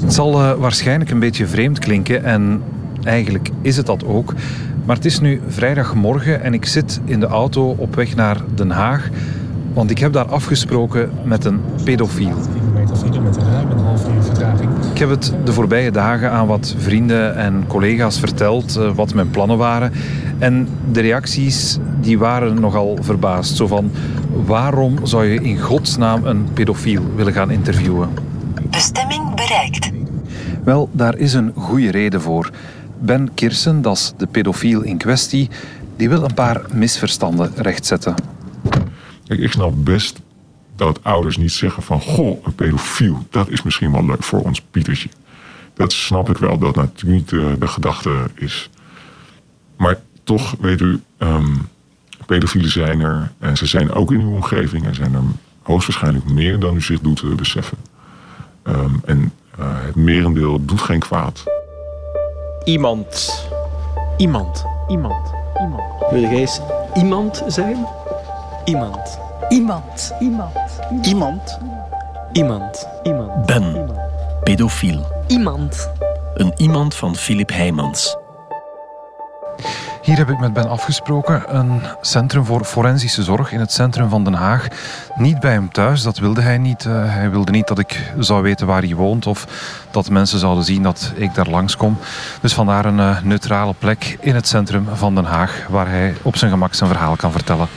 Het zal uh, waarschijnlijk een beetje vreemd klinken en eigenlijk is het dat ook. Maar het is nu vrijdagmorgen en ik zit in de auto op weg naar Den Haag. Want ik heb daar afgesproken met een pedofiel. met ruim een half uur vertraging. Ik heb het de voorbije dagen aan wat vrienden en collega's verteld uh, wat mijn plannen waren. En de reacties die waren nogal verbaasd. Zo van, waarom zou je in godsnaam een pedofiel willen gaan interviewen? Bestemming bereikt. Wel, daar is een goede reden voor. Ben Kirsen, dat is de pedofiel in kwestie, die wil een paar misverstanden rechtzetten. Kijk, ik snap best dat ouders niet zeggen van... goh, een pedofiel, dat is misschien wel leuk voor ons Pietertje. Dat snap ik wel, dat natuurlijk niet de, de gedachte is. Maar toch, weet u, um, pedofielen zijn er. En ze zijn ook in uw omgeving. En zijn er hoogstwaarschijnlijk meer dan u zich doet beseffen. Um, en het merendeel doet geen kwaad. Iemand. Iemand. Iemand. Iemand. Wil jij eens iemand zijn? Iemand. Iemand. Iemand. Iemand. Iemand. Iemand. Ben. Pedofiel. Iemand. Een iemand van Philip Heijmans. Hier heb ik met Ben afgesproken. Een centrum voor forensische zorg in het centrum van Den Haag. Niet bij hem thuis, dat wilde hij niet. Uh, hij wilde niet dat ik zou weten waar hij woont of dat mensen zouden zien dat ik daar langskom. Dus vandaar een uh, neutrale plek in het centrum van Den Haag waar hij op zijn gemak zijn verhaal kan vertellen.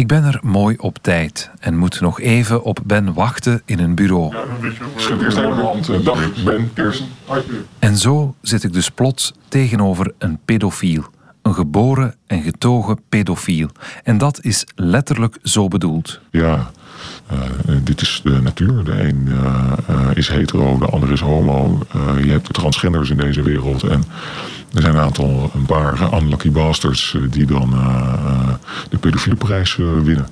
Ik ben er mooi op tijd en moet nog even op Ben wachten in een bureau. Hand. Dag, Ben. En zo zit ik dus plots tegenover een pedofiel. Een geboren en getogen pedofiel. En dat is letterlijk zo bedoeld. Ja, uh, dit is de natuur. De een uh, is hetero, de ander is homo. Je hebt de transgenders in deze wereld. En er zijn een aantal, een paar unlucky bastards die dan de pedofiele prijs winnen.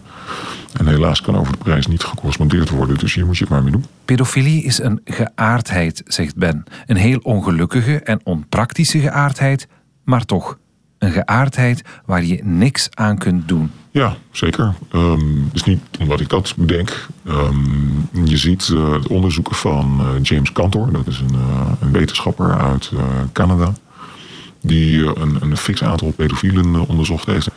En helaas kan over de prijs niet gecorrespondeerd worden, dus hier moet je het maar mee doen. Pedofilie is een geaardheid, zegt Ben. Een heel ongelukkige en onpraktische geaardheid, maar toch een geaardheid waar je niks aan kunt doen. Ja, zeker. Um, dus niet omdat ik dat bedenk. Um, je ziet uh, het onderzoeken van uh, James Cantor, dat is een, uh, een wetenschapper uit Canada die eh, een, een fix aantal pedofielen eh, onderzocht heeft.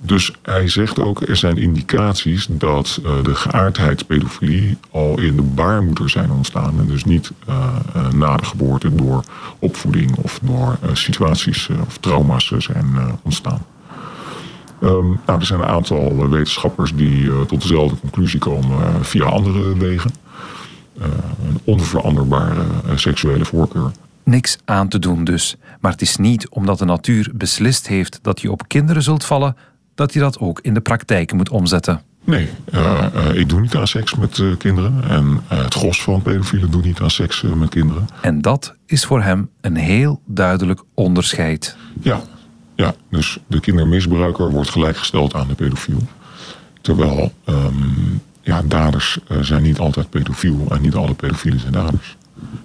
Dus hij zegt ook, er zijn indicaties dat uh, de geaardheidspedofilie al in de baarmoeder zijn ontstaan. En dus niet na de geboorte door opvoeding of door situaties of trauma's zijn ontstaan. Um, nou, er zijn een aantal wetenschappers die tot dezelfde conclusie komen via andere wegen. een onveranderbare seksuele voorkeur niks aan te doen dus. Maar het is niet omdat de natuur beslist heeft dat je op kinderen zult vallen, dat je dat ook in de praktijk moet omzetten. Nee, uh, uh, ik doe niet aan seks met uh, kinderen. En het gros van pedofielen doet niet aan seks met kinderen. En dat is voor hem een heel duidelijk onderscheid. Ja, ja dus de kindermisbruiker wordt gelijkgesteld aan de pedofiel. Terwijl um, ja, daders zijn niet altijd pedofiel en niet alle pedofielen zijn daders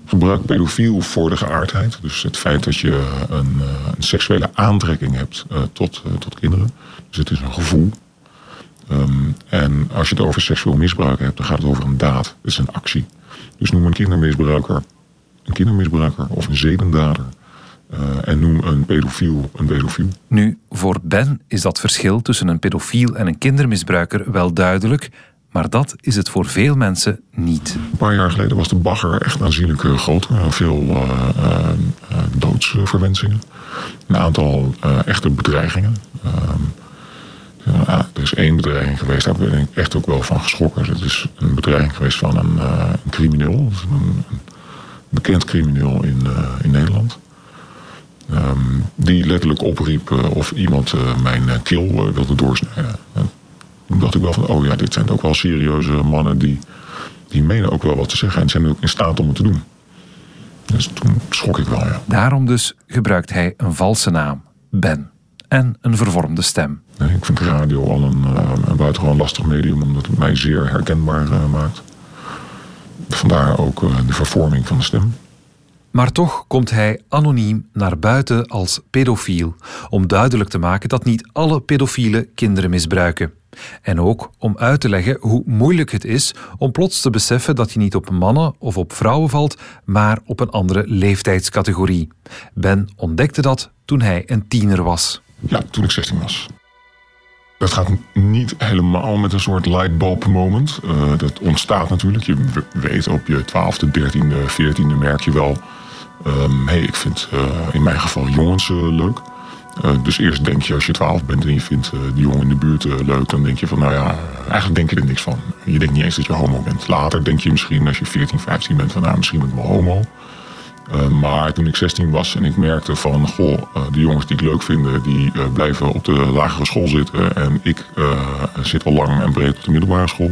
gebruik pedofiel voor de geaardheid. Dus het feit dat je een, uh, een seksuele aantrekking hebt uh, tot, tot kinderen. Dus het is een gevoel. Um, en als je het over seksueel misbruik hebt, dan gaat het over een daad. Het is een actie. Dus noem een kindermisbruiker een kindermisbruiker of een zedendader. en noem een pedofiel een pedofiel. Nu, voor Ben is dat verschil tussen een pedofiel en een kindermisbruiker wel duidelijk. Maar dat is het voor veel mensen niet. Een paar jaar geleden was de bagger echt aanzienlijk eh, groter. Veel uh, doodsverwensingen. Een aantal echte bedreigingen. Ehm, er is één bedreiging geweest, daar ben ik echt ook wel van geschrokken. Het is een bedreiging geweest van een, crimineel. Een, bekend crimineel in, in Nederland. Um, die letterlijk opriep of iemand mijn keel wilde doorsnijden. Toen dacht ik wel van, oh ja, dit zijn ook wel serieuze mannen die, die menen ook wel wat te zeggen en zijn ook in staat om het te doen. Dus toen schrok ik wel, ja. Daarom dus gebruikt hij een valse naam, Ben, en een vervormde stem. Nee, ik vind radio al een, uh, een buitengewoon lastig medium, omdat het mij zeer herkenbaar uh, maakt. Vandaar ook uh, de vervorming van de stem. Maar toch komt hij anoniem naar buiten als pedofiel, om duidelijk te maken dat niet alle pedofielen kinderen misbruiken. En ook om uit te leggen hoe moeilijk het is om plots te beseffen dat je niet op mannen of op vrouwen valt, maar op een andere leeftijdscategorie. Ben ontdekte dat toen hij een tiener was. Ja, toen ik 16 was. Dat gaat niet helemaal met een soort lightbulb moment. Uh, dat ontstaat natuurlijk. Je weet op je 12e, 13e, 14e merk je wel... Um, hey, ik vind uh, in mijn geval jongens uh, leuk. Dus eerst denk je als je 12 bent en je vindt die jongen in de buurt leuk... dan denk je van, nou ja, eigenlijk denk je er niks van. Je denkt niet eens dat je homo bent. Later denk je misschien als je 14, 15 bent van, nou, misschien ben ik wel homo... Maar toen ik 16 was en ik merkte van, goh, de jongens die ik leuk vind, die blijven op de lagere school zitten. En ik zit al lang en breed op de middelbare school.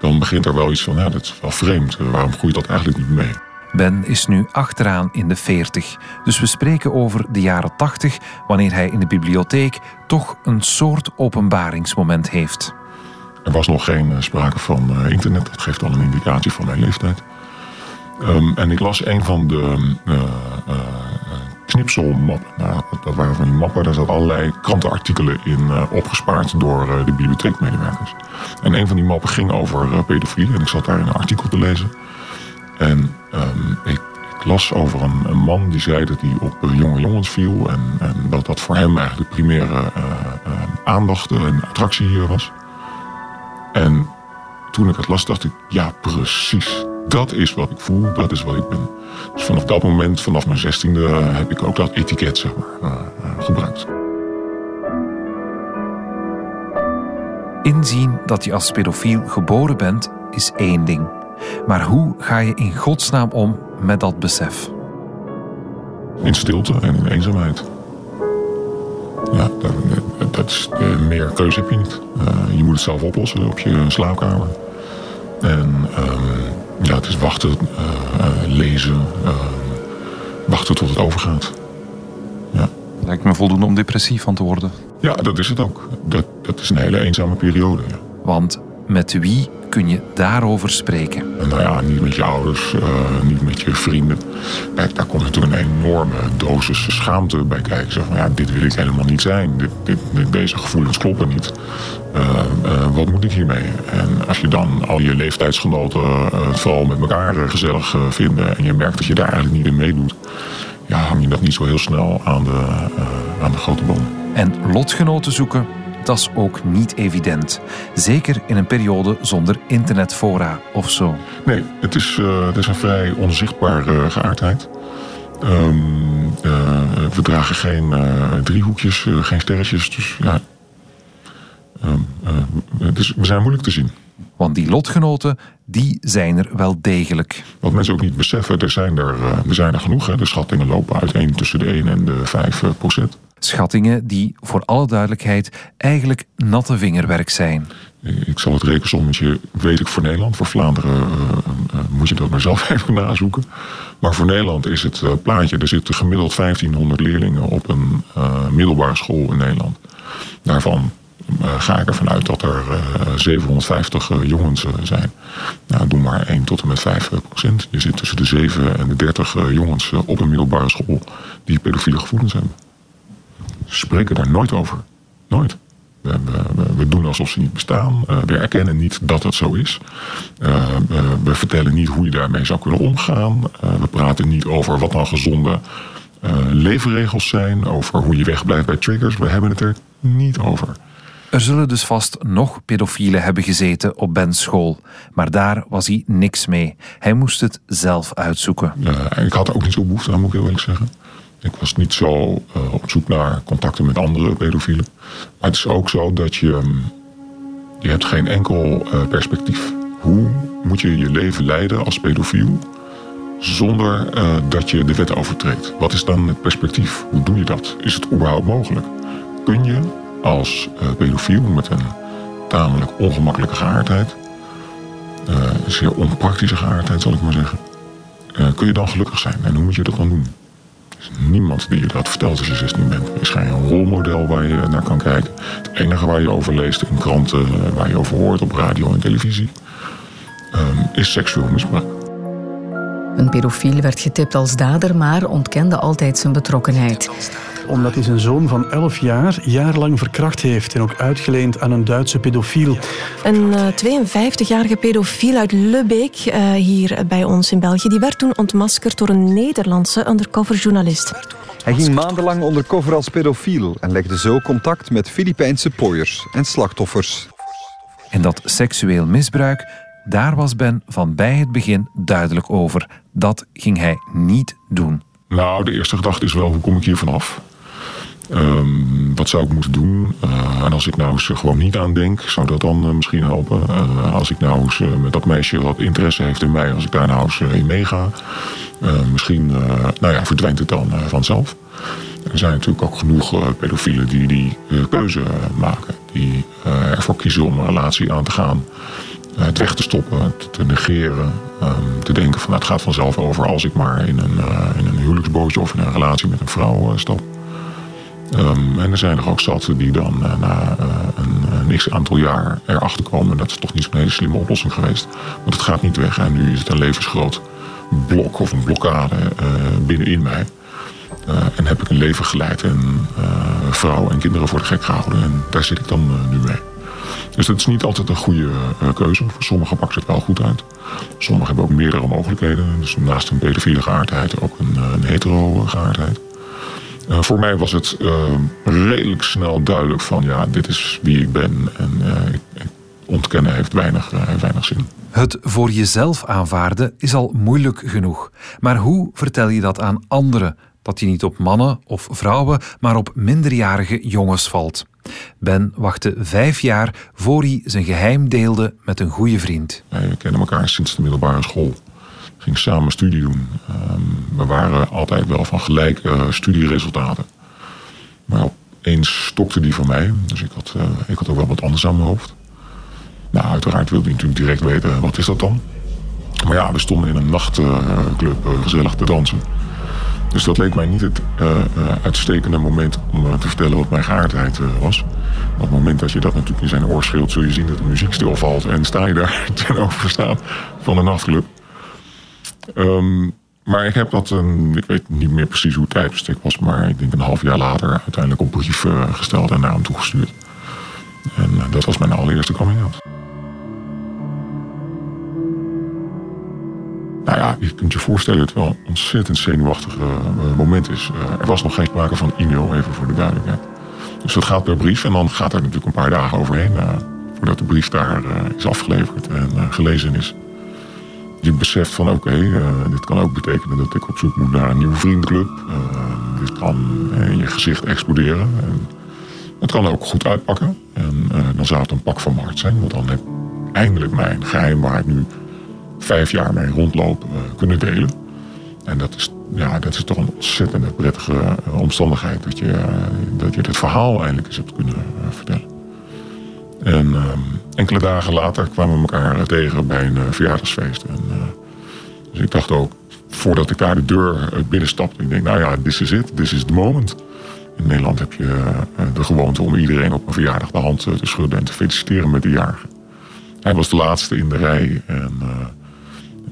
Dan begint er wel iets van, ja, dat is wel vreemd. waarom groeit dat eigenlijk niet mee? Ben is nu achteraan in de 40. Dus we spreken over de jaren 80, wanneer hij in de bibliotheek toch een soort openbaringsmoment heeft. Er was nog geen sprake van internet. Dat geeft al een indicatie van mijn leeftijd. Um, en ik las een van de uh, knipselmappen. Nou, dat waren van die mappen, daar zaten allerlei krantenartikelen in opgespaard door de bibliotheekmedewerkers. En een van die mappen ging over uh, pedofilie en ik zat daar een artikel te lezen. En um, ik, las over een, man die zei dat hij op jonge jongens viel en, en, dat dat voor hem eigenlijk de primaire aandacht en attractie was. En toen ik het las, dacht ik, ja, precies dat is wat ik voel, dat is wat ik ben. Dus vanaf dat moment, vanaf mijn zestiende, heb ik ook dat etiket zeg maar, gebruikt. Inzien dat je als pedofiel geboren bent, is één ding. Maar hoe ga je in godsnaam om met dat besef? In stilte en in eenzaamheid. Ja, dat, dat is, meer keuze heb je niet. Uh, je moet het zelf oplossen op je slaapkamer. En ja, het is wachten, uh, lezen, uh, wachten tot het overgaat. Ja. Lijkt me voldoende om depressief van te worden. Ja, dat is het ook. Dat, dat is een hele eenzame periode. Ja. Want met wie kun je daarover spreken? Nou ja, niet met je ouders, uh, niet met je vrienden. Kijk, daar komt natuurlijk een enorme dosis schaamte bij kijken. Zeg van, ja, dit wil ik helemaal niet zijn. Dit, dit, deze gevoelens kloppen niet. Uh, uh, wat moet ik hiermee? En als je dan al je leeftijdsgenoten het vooral met elkaar gezellig vinden... en je merkt dat je daar eigenlijk niet in meedoet... ja, hang je dat niet zo heel snel aan de, aan de grote boom. En lotgenoten zoeken dat is ook niet evident. Zeker in een periode zonder internetfora of zo. Nee, het is, uh, het is een vrij onzichtbare uh, geaardheid. Um, uh, we dragen geen driehoekjes, geen sterretjes. Dus ja, um, het is, we zijn moeilijk te zien. Want die lotgenoten, die zijn er wel degelijk. Wat mensen ook niet beseffen, er zijn er, er, zijn er genoeg. Hè. De schattingen lopen uiteen tussen de 1 en de 5 procent. Schattingen die voor alle duidelijkheid eigenlijk natte vingerwerk zijn. Ik zal het rekensommetje, weet ik voor Nederland. Voor Vlaanderen uh, uh, moet je dat maar zelf even nazoeken. Maar voor Nederland is het plaatje, er zitten gemiddeld 1500 leerlingen op een middelbare school in Nederland. Daarvan ga ik ervan uit dat er 750 jongens zijn. Nou, doe maar 1 tot en met 5 procent. Je zit tussen de 7 en de 30 jongens op een middelbare school die pedofiele gevoelens hebben spreken daar nooit over. Nooit. We, we, we, doen alsof ze niet bestaan. Uh, we erkennen niet dat het zo is. Uh, we vertellen niet hoe je daarmee zou kunnen omgaan. We praten niet over wat dan gezonde leefregels zijn. Over hoe je wegblijft bij triggers. We hebben het er niet over. Er zullen dus vast nog pedofielen hebben gezeten op Ben's school. Maar daar was hij niks mee. Hij moest het zelf uitzoeken. ik had er ook niet zo behoefte aan, moet ik heel eerlijk zeggen. Ik was niet zo uh, op zoek naar contacten met andere pedofielen. Maar het is ook zo dat je... Um, je hebt geen enkel uh, perspectief. Hoe moet je je leven leiden als pedofiel... zonder uh, dat je de wet overtreedt? Wat is dan het perspectief? Hoe doe je dat? Is het überhaupt mogelijk? Kun je als pedofiel met een tamelijk ongemakkelijke geaardheid... een zeer onpraktische geaardheid zal ik maar zeggen... kun je dan gelukkig zijn? En hoe moet je dat dan doen? Is niemand die je dat vertelt als je 16 bent. Er is geen rolmodel waar je naar kan kijken. Het enige waar je over leest in kranten, waar je over hoort op radio en televisie, um, is seksueel misbruik. Een pedofiel werd getipt als dader, maar ontkende altijd zijn betrokkenheid. Omdat hij zijn zoon van 11 jaar jarenlang verkracht heeft en ook uitgeleend aan een Duitse pedofiel. Een uh, 52-jarige pedofiel uit Lübeck, uh, hier bij ons in België, die werd toen ontmaskerd door een Nederlandse undercoverjournalist. Hij ging maandenlang ondercover als pedofiel en legde zo contact met Filipijnse pooiers en slachtoffers. En dat seksueel misbruik, daar was Ben van bij het begin duidelijk over. Dat ging hij niet doen. Nou, de eerste gedachte is wel, hoe kom ik hier vanaf? Um, wat zou ik moeten doen? Uh, en als ik nou eens gewoon niet aan denk, zou dat dan uh, misschien helpen? Als ik nou eens met dat meisje wat interesse heeft in mij, als ik daar nou eens in meega, misschien nou ja, verdwijnt het dan vanzelf. Er zijn natuurlijk ook genoeg pedofielen die die keuze maken. Die ervoor kiezen om een relatie aan te gaan. Het weg te stoppen, te negeren. Um, te denken van nou, het gaat vanzelf over als ik maar in een, in een huwelijksbootje of in een relatie met een vrouw stap. Um, en er zijn er ook zat die dan uh, na uh, een, x aantal jaar erachter komen. Dat is toch niet zo'n hele slimme oplossing geweest. Want het gaat niet weg. En nu is het een levensgroot blok of een blokkade uh, binnenin mij. en heb ik een leven geleid en vrouwen en kinderen voor de gek gehouden. En daar zit ik dan nu mee. Dus dat is niet altijd een goede keuze. Voor sommigen pakt het wel goed uit. Sommigen hebben ook meerdere mogelijkheden. Dus naast een pedofiele geaardheid ook een, een hetero geaardheid. Uh, voor mij was het uh, redelijk snel duidelijk van ja, dit is wie ik ben. En uh, ik, ontkennen heeft weinig, weinig zin. Het voor jezelf aanvaarden is al moeilijk genoeg. Maar hoe vertel je dat aan anderen? Dat je niet op mannen of vrouwen, maar op minderjarige jongens valt. Ben wachtte vijf jaar voor hij zijn geheim deelde met een goede vriend. Wij kennen elkaar sinds de middelbare school ging samen studie doen. Um, we waren altijd wel van gelijke studieresultaten. Maar opeens stokte die van mij. Dus ik had, uh, ik had ook wel wat anders aan mijn hoofd. Nou, uiteraard wilde ik natuurlijk direct weten, wat is dat dan? Maar ja, we stonden in een nachtclub uh, gezellig te dansen. Dus dat leek mij niet het uitstekende moment om te vertellen wat mijn geaardheid was. Op het moment dat je dat natuurlijk in zijn oor schreeuwt, zul je zien dat de muziek stilvalt. En sta je daar ten overstaan van een nachtclub. Um, maar ik heb dat, een, ik weet niet meer precies hoe het tijdbestek was, maar ik denk een half jaar later uiteindelijk op brief uh, gesteld en naar hem toegestuurd. En uh, dat was mijn allereerste coming. Nou ja, je kunt je voorstellen dat het wel een ontzettend zenuwachtig uh, moment is. er was nog geen sprake van e-mail, even voor de duidelijkheid. Dus dat gaat per brief en dan gaat er natuurlijk een paar dagen overheen voordat de brief daar is afgeleverd en gelezen is je beseft van oké, uh, dit kan ook betekenen dat ik op zoek moet naar een nieuwe vriendenclub. Uh, dit kan uh, in je gezicht exploderen. En het kan ook goed uitpakken. En dan zou het een pak van maart zijn. Want dan heb ik eindelijk mijn geheim waar ik nu vijf jaar mee rondloop kunnen delen. En dat is, ja, dat is toch een ontzettende prettige omstandigheid. Dat je, dat je dit verhaal eindelijk eens hebt kunnen vertellen. En ehm, enkele dagen later kwamen we elkaar tegen bij een uh, verjaardagsfeest. En, uh, dus ik dacht ook, voordat ik daar de deur binnenstapte, ik denk, nou ja, this is it, this is the moment. In Nederland heb je uh, de gewoonte om iedereen op een verjaardag de hand te schudden en te feliciteren met de jarige. Hij was de laatste in de rij en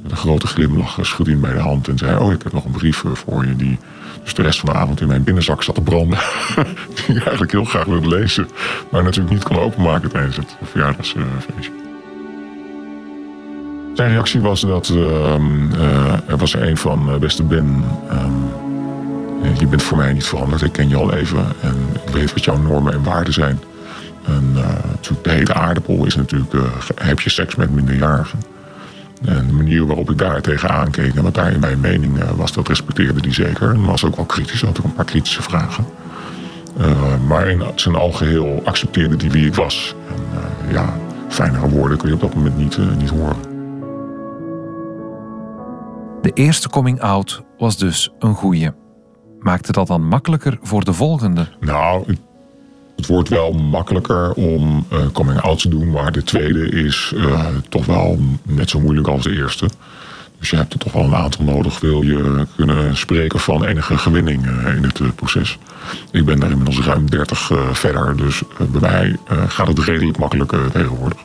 met een grote glimlach schudde hij bij de hand en zei, oh, ik heb nog een brief voor je die dus de rest van de avond in mijn binnenzak zat te branden. die ik eigenlijk heel graag wilde lezen. Maar natuurlijk niet kon openmaken tijdens het verjaardagsfeestje. Zijn reactie was dat uh, uh, er was er een van uh, beste Ben. Uh, je bent voor mij niet veranderd. Ik ken je al even. En ik weet wat jouw normen en waarden zijn. En de hele aardappel is natuurlijk... heb je seks met minderjarigen? En de manier waarop ik daar tegenaan keek en wat daar in mijn mening uh, was, dat respecteerde hij zeker. En was ook wel kritisch, had ook een paar kritische vragen. Uh, maar in zijn algeheel accepteerde hij wie ik was. En uh, ja, fijnere woorden kun je op dat moment niet, niet horen. De eerste coming out was dus een goeie. Maakte dat dan makkelijker voor de volgende? Nou, het wordt wel makkelijker om uh, coming out te doen, maar de tweede is uh, toch wel net zo moeilijk als de eerste. Dus je hebt er toch wel een aantal nodig, wil je kunnen spreken van enige gewinning uh, in het proces. Ik ben daar inmiddels ruim 30 verder, dus bij mij gaat het redelijk makkelijk tegenwoordig.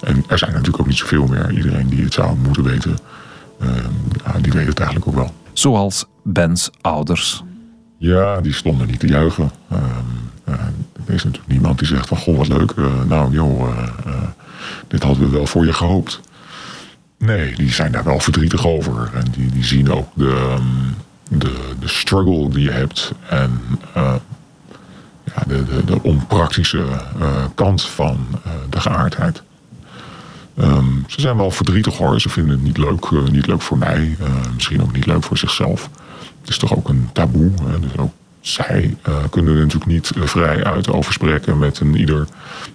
En er zijn natuurlijk ook niet zoveel meer. Iedereen die het zou moeten weten, die weet het eigenlijk ook wel. Zoals Bens ouders. Ja, die stonden niet te juichen. Ehm, eh, er is natuurlijk niemand die zegt van, goh, wat leuk. eh, nou, joh, eh, eh, dit hadden we wel voor je gehoopt. Nee, die zijn daar wel verdrietig over. En die, die zien ook de, ehm, de, de struggle die je hebt. En ja, de, de, de onpraktische kant van de geaardheid. Ehm, ze zijn wel verdrietig hoor. Ze vinden het niet leuk, niet leuk voor mij. misschien ook niet leuk voor zichzelf. Het is toch ook een taboe. Hè? Dus ook zij eh, kunnen natuurlijk niet eh, vrij uit over spreken met een ieder.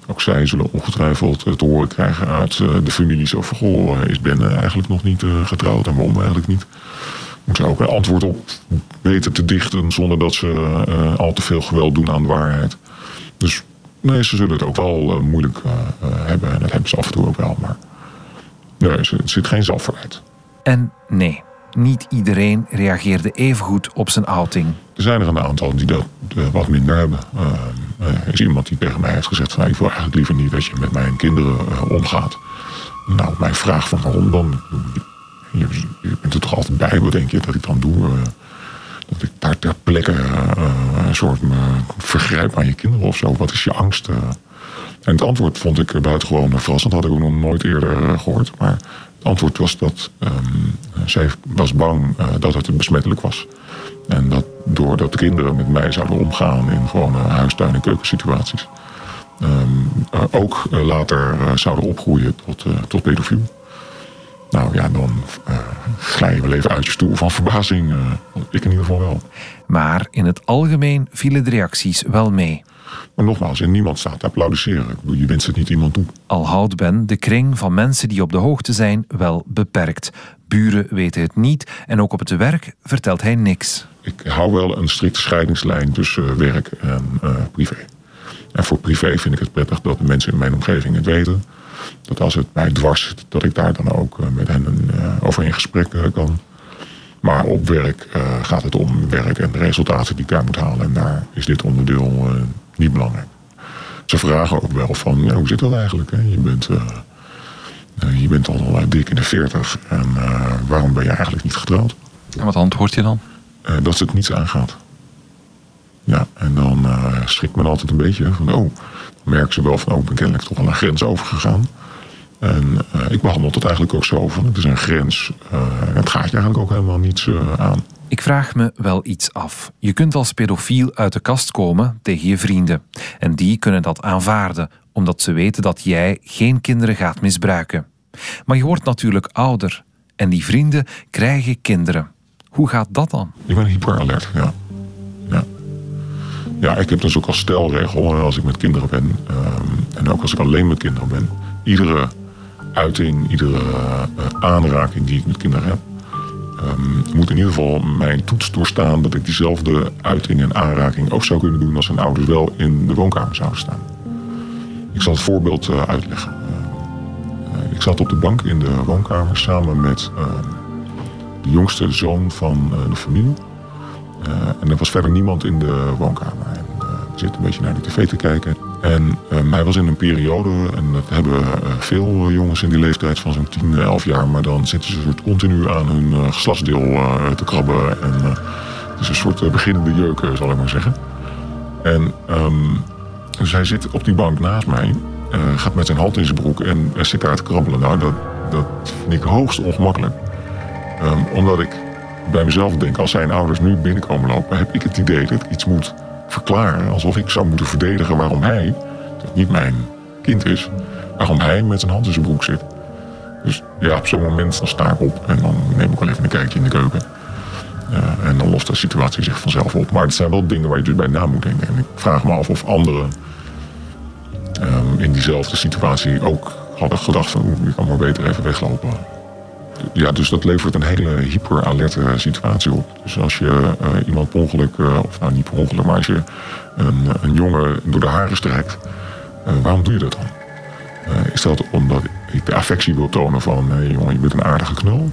Ook zij zullen ongetwijfeld te horen krijgen uit eh, de familie. Zo van, goh, is Ben eigenlijk nog niet getrouwd en waarom eigenlijk niet? Moeten ze ook een antwoord op weten te dichten zonder dat ze al te veel geweld doen aan de waarheid. Dus nee, ze zullen het ook wel moeilijk hebben. En dat hebben ze af en toe ook wel. Maar nee, er zit geen zelfverwijt. En nee, niet iedereen reageerde evengoed op zijn outing. Er zijn er een aantal die dat eh, wat minder hebben. Eh, er is iemand die tegen mij heeft gezegd van... ik wil eigenlijk liever niet dat je met mijn kinderen eh, omgaat. Nou, mijn vraag van waarom dan? Je, je bent er toch altijd bij, wat denk je dat ik dan doe? Eh, dat ik daar ter plekke eh, een soort vergrijp aan je kinderen of zo. Wat is je angst? eh? En het antwoord vond ik buitengewoon verrassend. had ik ook nog nooit eerder eh, gehoord. Maar het antwoord was dat ehm, zij was bang eh, dat het besmettelijk was. En dat doordat de kinderen met mij zouden omgaan in gewone huistuin- en keukensituaties. eh, ook eh, later zouden opgroeien tot, tot pedofiel. Nou ja, dan glij je wel even uit je stoel van verbazing. ik in ieder geval wel. Maar in het algemeen vielen de reacties wel mee. Maar nogmaals, en niemand staat te applaudisseren. Ik bedoel, je wenst het niet iemand toe. Al houdt Ben de kring van mensen die op de hoogte zijn wel beperkt. Buren weten het niet en ook op het werk vertelt hij niks. Ik hou wel een strikte scheidingslijn tussen eh, werk en eh, privé. En voor privé vind ik het prettig dat de mensen in mijn omgeving het weten. Dat als het mij dwars zit, dat ik daar dan ook eh, met hen over in gesprek kan. Maar op werk gaat het om werk en de resultaten die ik daar moet halen. En daar is dit onderdeel niet belangrijk. Ze vragen ook wel van, ja, hoe zit dat eigenlijk? Hè? Je, bent, eh, je bent al dik in de veertig en eh, waarom ben je eigenlijk niet getrouwd? En wat antwoord je dan? dat ze het niets aangaat. Ja, en dan eh, schrikt men altijd een beetje van, oh, dan merken ze wel van, oh, ik ben kennelijk toch al een grens overgegaan. En ik behandel het eigenlijk ook zo van, het is een grens, het gaat je eigenlijk ook helemaal niets aan. Ik vraag me wel iets af. Je kunt als pedofiel uit de kast komen tegen je vrienden. En die kunnen dat aanvaarden, omdat ze weten dat jij geen kinderen gaat misbruiken. Maar je wordt natuurlijk ouder. En die vrienden krijgen kinderen. Hoe gaat dat dan? Ik ben hyperalert, ja. ja. Ja, ik heb dus ook als stelregel, eh, als ik met kinderen ben, ehm, en ook als ik alleen met kinderen ben, iedere uiting, iedere eh, aanraking die ik met kinderen heb, ehm, moet in ieder geval mijn toets doorstaan dat ik diezelfde uiting en aanraking ook zou kunnen doen als hun ouders wel in de woonkamer zouden staan. Ik zal het voorbeeld eh, uitleggen. Eh, ik zat op de bank in de woonkamer samen met ehm, de jongste zoon van eh, de familie. En er was verder niemand in de woonkamer. En, we zitten een beetje naar de tv te kijken. En eh, hij was in een periode, en dat hebben eh, veel jongens in die leeftijd van zo'n 10, 11 jaar, maar dan zitten ze soort continu aan hun eh, geslachtsdeel eh, te krabben. En eh, het is een soort eh, beginnende jeuk, eh, zal ik maar zeggen. En ehm, dus hij zit op die bank naast mij, eh, gaat met zijn hand in zijn broek en eh, zit daar te krabbelen. Nou, dat, dat vind ik hoogst ongemakkelijk. Ehm, omdat ik bij mezelf denk, als zijn ouders nu binnenkomen lopen, heb ik het idee dat ik iets moet verklaren. Alsof ik zou moeten verdedigen waarom hij, dat niet mijn kind is, waarom hij met zijn hand in zijn broek zit. Dus ja, op zo'n moment sta ik op en dan neem ik wel even een kijkje in de keuken. Eh, en dan lost de situatie zich vanzelf op. Maar het zijn wel dingen waar je dus bij na moet denken. En ik vraag me af of anderen ehm, in diezelfde situatie ook hadden gedacht van... ik kan maar beter even weglopen. Ja, dus dat levert een hele hyperalerte situatie op. Dus als je eh, iemand per ongeluk, eh, of nou niet per ongeluk, maar als je een, een jongen door de haren strekt, eh, waarom doe je dat dan? Is dat omdat ik de affectie wil tonen van... Jongen, je bent een aardige knul.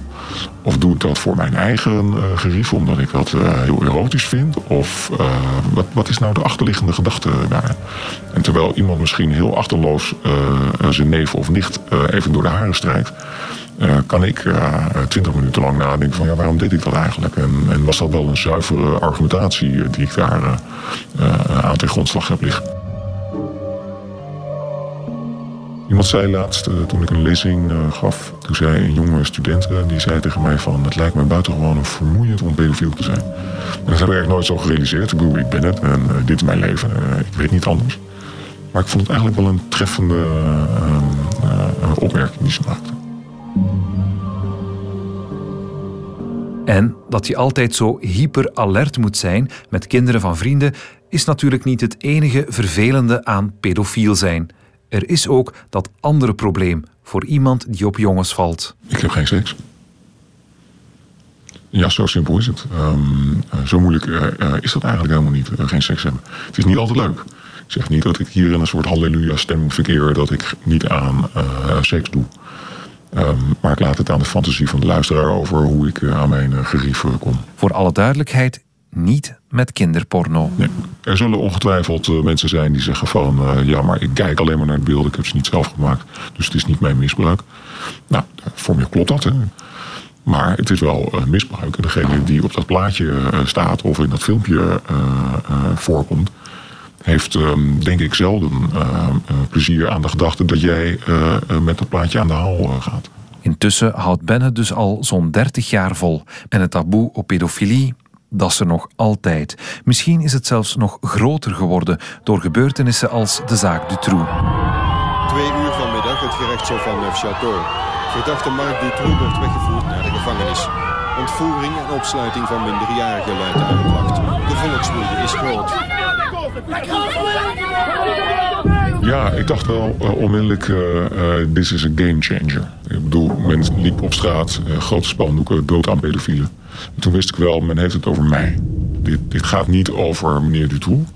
Of doe ik dat voor mijn eigen gerief, omdat ik dat heel erotisch vind? Of wat, wat is nou de achterliggende gedachte daar? En terwijl iemand misschien heel achterloos zijn neef of nicht even door de haren strijkt... kan ik twintig minuten lang nadenken van ja, waarom deed ik dat eigenlijk? En, was dat wel een zuivere argumentatie die ik daar aan ten grondslag heb liggen? Iemand zei laatst, uh, toen ik een lezing uh, gaf, toen zei een jonge student, uh, die zei tegen mij van... het lijkt me buitengewoon vermoeiend om pedofiel te zijn. En dat heb ik eigenlijk nooit zo gerealiseerd. Ik bedoel, ik ben het en dit is mijn leven. ik weet niet anders. Maar ik vond het eigenlijk wel een treffende opmerking die ze maakte. En dat je altijd zo hyper alert moet zijn met kinderen van vrienden... is natuurlijk niet het enige vervelende aan pedofiel zijn... Er is ook dat andere probleem voor iemand die op jongens valt. Ik heb geen seks. Ja, zo simpel is het. Um, zo moeilijk uh, is dat eigenlijk helemaal niet, geen seks hebben. Het is niet altijd leuk. Ik zeg niet dat ik hier in een soort halleluja-stemming verkeer... dat ik niet aan seks doe. Um, maar ik laat het aan de fantasie van de luisteraar over... hoe ik aan mijn gerief kom. Voor alle duidelijkheid, niet met kinderporno. Nee. Er zullen ongetwijfeld uh, mensen zijn die zeggen van... Ja, maar ik kijk alleen maar naar het beeld, ik heb ze niet zelf gemaakt. Dus het is niet mijn misbruik. Nou, formeel klopt dat, hè. Maar het is wel misbruik. En degene die op dat plaatje staat of in dat filmpje voorkomt... heeft, ehm, denk ik, zelden plezier aan de gedachte... dat jij met dat plaatje aan de haal gaat. Intussen houdt Ben het dus al zo'n 30 jaar vol. En het taboe op pedofilie dat is er nog altijd. Misschien is het zelfs nog groter geworden door gebeurtenissen als de zaak Dutroux. Twee uur vanmiddag het gerechtshof van Neufchâteau. Verdachte Marc Dutroux wordt weggevoerd naar de gevangenis. Ontvoering en opsluiting van minderjarigen luidt de aanklacht. De volkswoede is groot. Ja, ik dacht wel uh, onmiddellijk, dit uh, is een game changer. Ik bedoel, men liep op straat, grote spandoeken, dood aan pedofielen. En toen wist ik wel, men heeft het over mij. Dit, dit gaat niet over meneer Dutroux.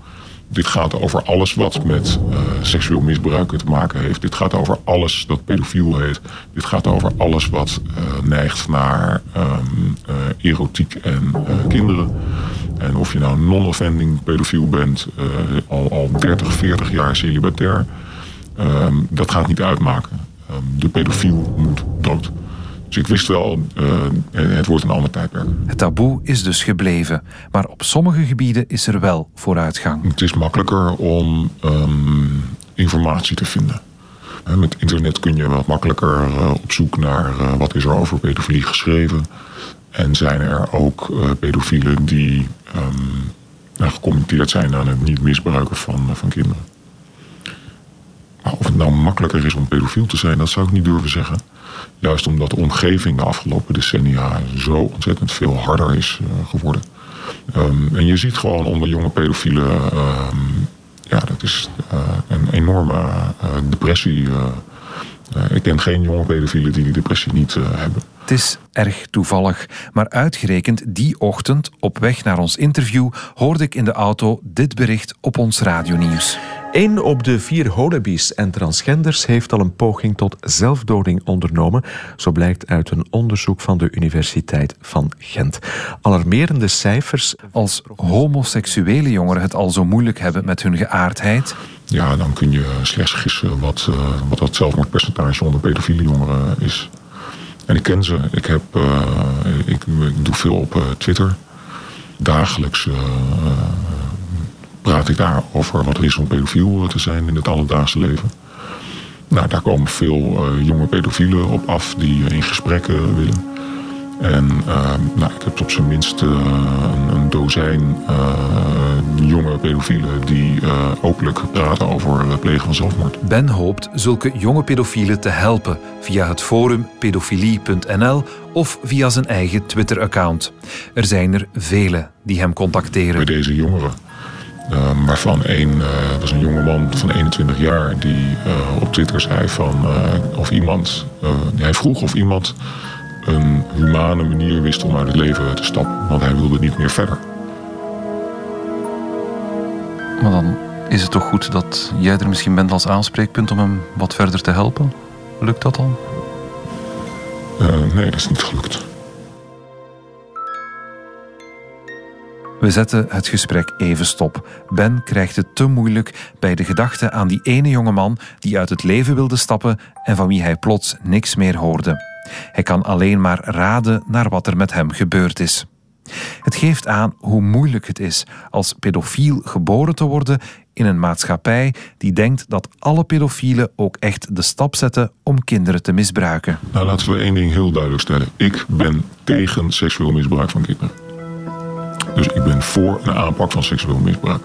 Dit gaat over alles wat met seksueel misbruik te maken heeft. Dit gaat over alles dat pedofiel heet. Dit gaat over alles wat neigt naar uh, erotiek en kinderen. En of je nou non-offending pedofiel bent, al, al 30, 40 jaar celibatair, um, dat gaat niet uitmaken. Um, de pedofiel moet dood. Dus ik wist wel, uh, het wordt een ander tijdperk. Het taboe is dus gebleven. Maar op sommige gebieden is er wel vooruitgang. Het is makkelijker om um, informatie te vinden. Met internet kun je wat makkelijker uh, op zoek naar wat is er over pedofilie geschreven. En zijn er ook pedofielen die um, gecommitteerd zijn aan het niet misbruiken van, van kinderen. Of het nou makkelijker is om pedofiel te zijn, dat zou ik niet durven zeggen. Juist omdat de omgeving de afgelopen decennia zo ontzettend veel harder is uh, geworden. Um, en je ziet gewoon onder jonge pedofielen, um, ja, dat is uh, een enorme uh, depressie. ik ken geen jonge pedofielen die die depressie niet hebben. Het is erg toevallig, maar uitgerekend die ochtend op weg naar ons interview hoorde ik in de auto dit bericht op ons radionieuws. Een op de vier holibies en transgenders heeft al een poging tot zelfdoding ondernomen. Zo blijkt uit een onderzoek van de Universiteit van Gent. Alarmerende cijfers. Als homoseksuele jongeren het al zo moeilijk hebben met hun geaardheid. Ja, dan kun je slechts gissen wat, uh, wat dat zelfmoordpercentage onder pedofiele jongeren is. En ik ken ze. Ik, heb, uh, ik, doe veel op uh, Twitter. Dagelijks praat ik daar over wat er is om pedofiel te zijn in het alledaagse leven. Nou, daar komen veel jonge pedofielen op af die in gesprek uh, willen. En uh, nou, ik heb op zijn minst een, een, dozijn jonge pedofielen die openlijk praten over het plegen van zelfmoord. Ben hoopt zulke jonge pedofielen te helpen via het forum pedofilie.nl of via zijn eigen Twitter-account. Er zijn er vele die hem contacteren. Bij deze jongeren uh, waarvan een, uh, was een jongeman van 21 jaar die uh, op Twitter zei van of iemand, hij vroeg of iemand een humane manier wist om uit het leven te stappen, want hij wilde niet meer verder. Maar dan is het toch goed dat jij er misschien bent als aanspreekpunt om hem wat verder te helpen? Lukt dat dan? nee, dat is niet gelukt. We zetten het gesprek even stop. Ben krijgt het te moeilijk bij de gedachte aan die ene jonge man die uit het leven wilde stappen en van wie hij plots niks meer hoorde. Hij kan alleen maar raden naar wat er met hem gebeurd is. Het geeft aan hoe moeilijk het is als pedofiel geboren te worden in een maatschappij die denkt dat alle pedofielen ook echt de stap zetten om kinderen te misbruiken. Nou, laten we één ding heel duidelijk stellen. Ik ben tegen seksueel misbruik van kinderen. Dus ik ben voor een aanpak van seksueel misbruik.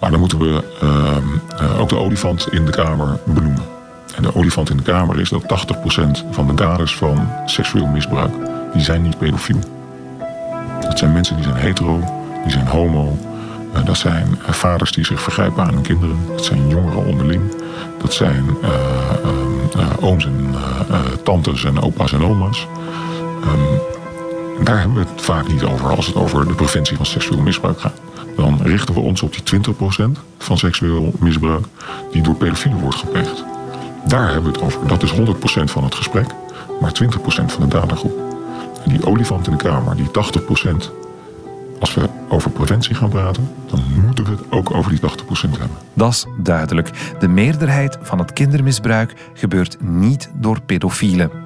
Maar dan moeten we ehm, eh, ook de olifant in de kamer benoemen. En de olifant in de kamer is dat 80% van de daders van seksueel misbruik, die zijn niet pedofiel. Dat zijn mensen die zijn hetero, die zijn homo. Uh, dat zijn uh, vaders die zich vergrijpen aan hun kinderen. Dat zijn jongeren onderling. Dat zijn uh, ooms en tantes en opa's en oma's. Um, daar hebben we het vaak niet over als het over de preventie van seksueel misbruik gaat. Dan richten we ons op die 20% van seksueel misbruik die door pedofielen wordt gepleegd. Daar hebben we het over. Dat is 100% van het gesprek, maar 20% van de dadergroep. En die olifant in de kamer, die 80%, als we over preventie gaan praten, dan moeten we het ook over die 80% hebben. Dat is duidelijk. De meerderheid van het kindermisbruik gebeurt niet door pedofielen.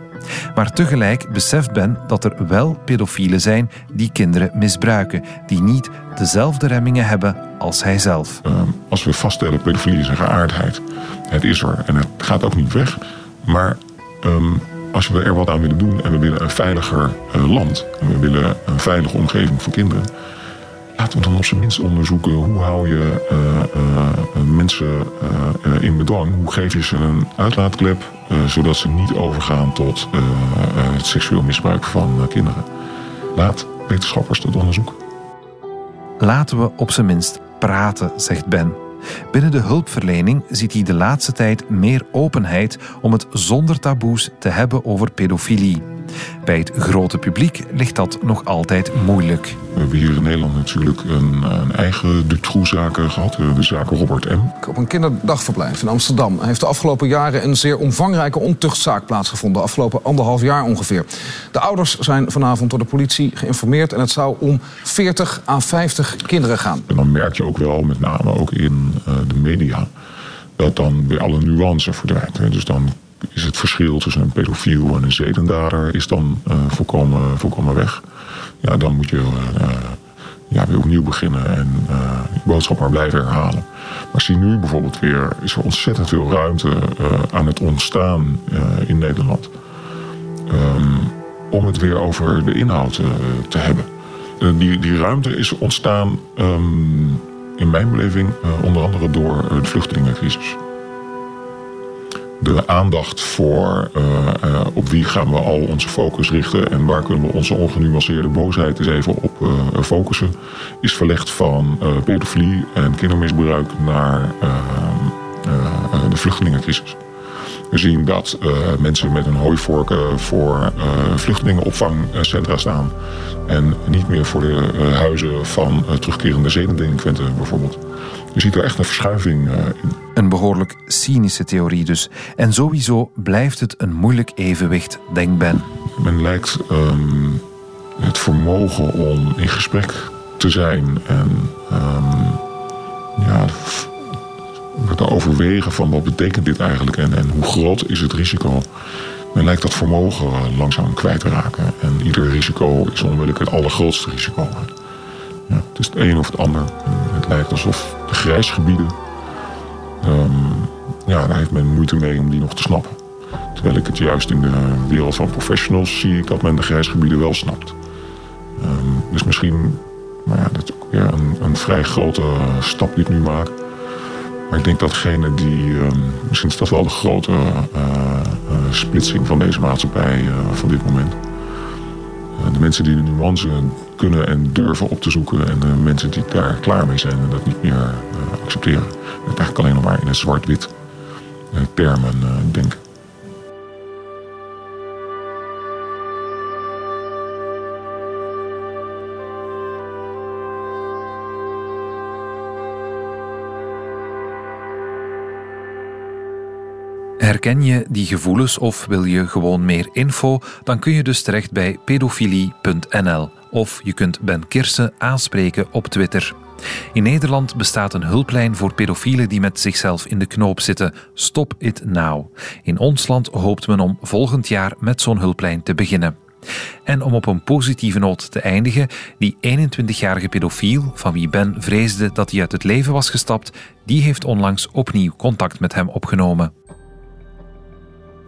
Maar tegelijk beseft Ben dat er wel pedofielen zijn die kinderen misbruiken, die niet dezelfde remmingen hebben als hij zelf. Uh, als we vaststellen pedofilie is een geaardheid, het is er en het gaat ook niet weg. Maar um, als we er wat aan willen doen en we willen een veiliger uh, land en we willen een veilige omgeving voor kinderen, laten we dan op zijn minst onderzoeken hoe hou je uh, uh, mensen in bedwang. Hoe geef je ze een uitlaatklep zodat ze niet overgaan tot het seksueel misbruik van kinderen. Laat wetenschappers dat onderzoeken. Laten we op zijn minst praten, zegt Ben. Binnen de hulpverlening ziet hij de laatste tijd meer openheid om het zonder taboes te hebben over pedofilie. Bij het grote publiek ligt dat nog altijd moeilijk. We hebben hier in Nederland natuurlijk een, een eigen Dutroux-zaken gehad, de zaak Robert M. Op een kinderdagverblijf in Amsterdam heeft de afgelopen jaren een zeer omvangrijke ontuchtzaak plaatsgevonden. De afgelopen anderhalf jaar ongeveer. De ouders zijn vanavond door de politie geïnformeerd en het zou om 40 à 50 kinderen gaan. En dan merk je ook wel, met name ook in uh, de media, dat dan weer alle nuance verdwijnt. Dus dan is het verschil tussen een pedofiel en een zedendader is dan uh, volkomen, weg. Ja, dan moet je uh, ja, weer opnieuw beginnen en uh, je boodschap maar blijven herhalen. Maar zie nu bijvoorbeeld weer, is er ontzettend veel ruimte aan het ontstaan in Nederland. Um, om het weer over de inhoud te hebben. die, die ruimte is ontstaan, um, in mijn beleving, onder andere door de vluchtelingencrisis de aandacht voor uh, uh, op wie gaan we al onze focus richten en waar kunnen we onze ongenuanceerde boosheid eens even op uh, focussen, is verlegd van pedofilie en kindermisbruik naar de vluchtelingencrisis. We zien dat mensen met een hooivorken voor vluchtelingenopvangcentra staan en niet meer voor de huizen van terugkerende zedendelinquenten bijvoorbeeld. Je ziet er echt een verschuiving in. Een behoorlijk cynische theorie dus. En sowieso blijft het een moeilijk evenwicht, denkt Ben. Men lijkt um, het vermogen om in gesprek te zijn en um, ja, te overwegen van wat betekent dit eigenlijk en, en hoe groot is het risico. Men lijkt dat vermogen langzaam kwijt te raken. En ieder risico is onmiddellijk het allergrootste risico. Ja, het is het een of het ander. Het lijkt alsof de grijsgebieden Um, ja, daar heeft men moeite mee om die nog te snappen. Terwijl ik het juist in de wereld van professionals zie ik dat men de grijsgebieden wel snapt. Um, dus misschien, nou ja, dat is ook weer een, een, vrij grote stap die ik nu maak. Maar ik denk dat degene die, um, misschien is dat wel de grote uh, uh, splitsing van deze maatschappij uh, van dit moment. de mensen die de nuance kunnen en durven op te zoeken en de mensen die daar klaar mee zijn en dat niet meer accepteren het eigenlijk alleen nog maar in een zwart-wit uh, termen denken. Herken je die gevoelens of wil je gewoon meer info? Dan kun je dus terecht bij pedofilie.nl of je kunt Ben Kirsten aanspreken op Twitter. In Nederland bestaat een hulplijn voor pedofielen die met zichzelf in de knoop zitten. Stop it now. In ons land hoopt men om volgend jaar met zo'n hulplijn te beginnen. En om op een positieve noot te eindigen, die 21-jarige pedofiel, van wie Ben vreesde dat hij uit het leven was gestapt, die heeft onlangs opnieuw contact met hem opgenomen.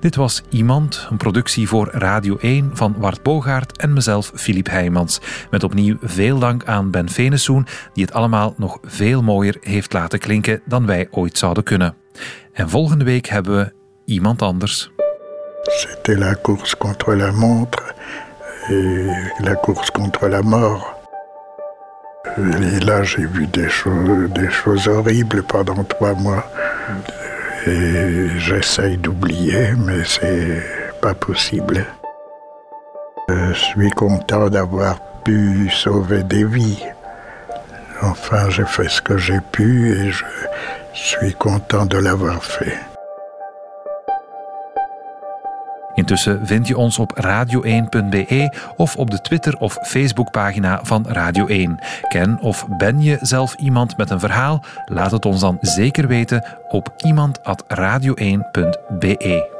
Dit was Iemand, een productie voor Radio 1 van Wart Bogaert en mezelf, Filip Heijmans. Met opnieuw veel dank aan Ben Venesoen, die het allemaal nog veel mooier heeft laten klinken dan wij ooit zouden kunnen. En volgende week hebben we iemand anders. C'était la course contre la montre et la course contre la mort. Et là, j'ai vu des choses, des choses horribles pendant trois mois. J'essaye d'oublier, mais c'est pas possible. Je suis content d'avoir pu sauver des vies. Enfin, j'ai fait ce que j'ai pu et je suis content de l'avoir fait. Intussen vind je ons op radio1.be of op de Twitter- of Facebookpagina van Radio 1. Ken of ben je zelf iemand met een verhaal? Laat het ons dan zeker weten op iemand.radio1.be.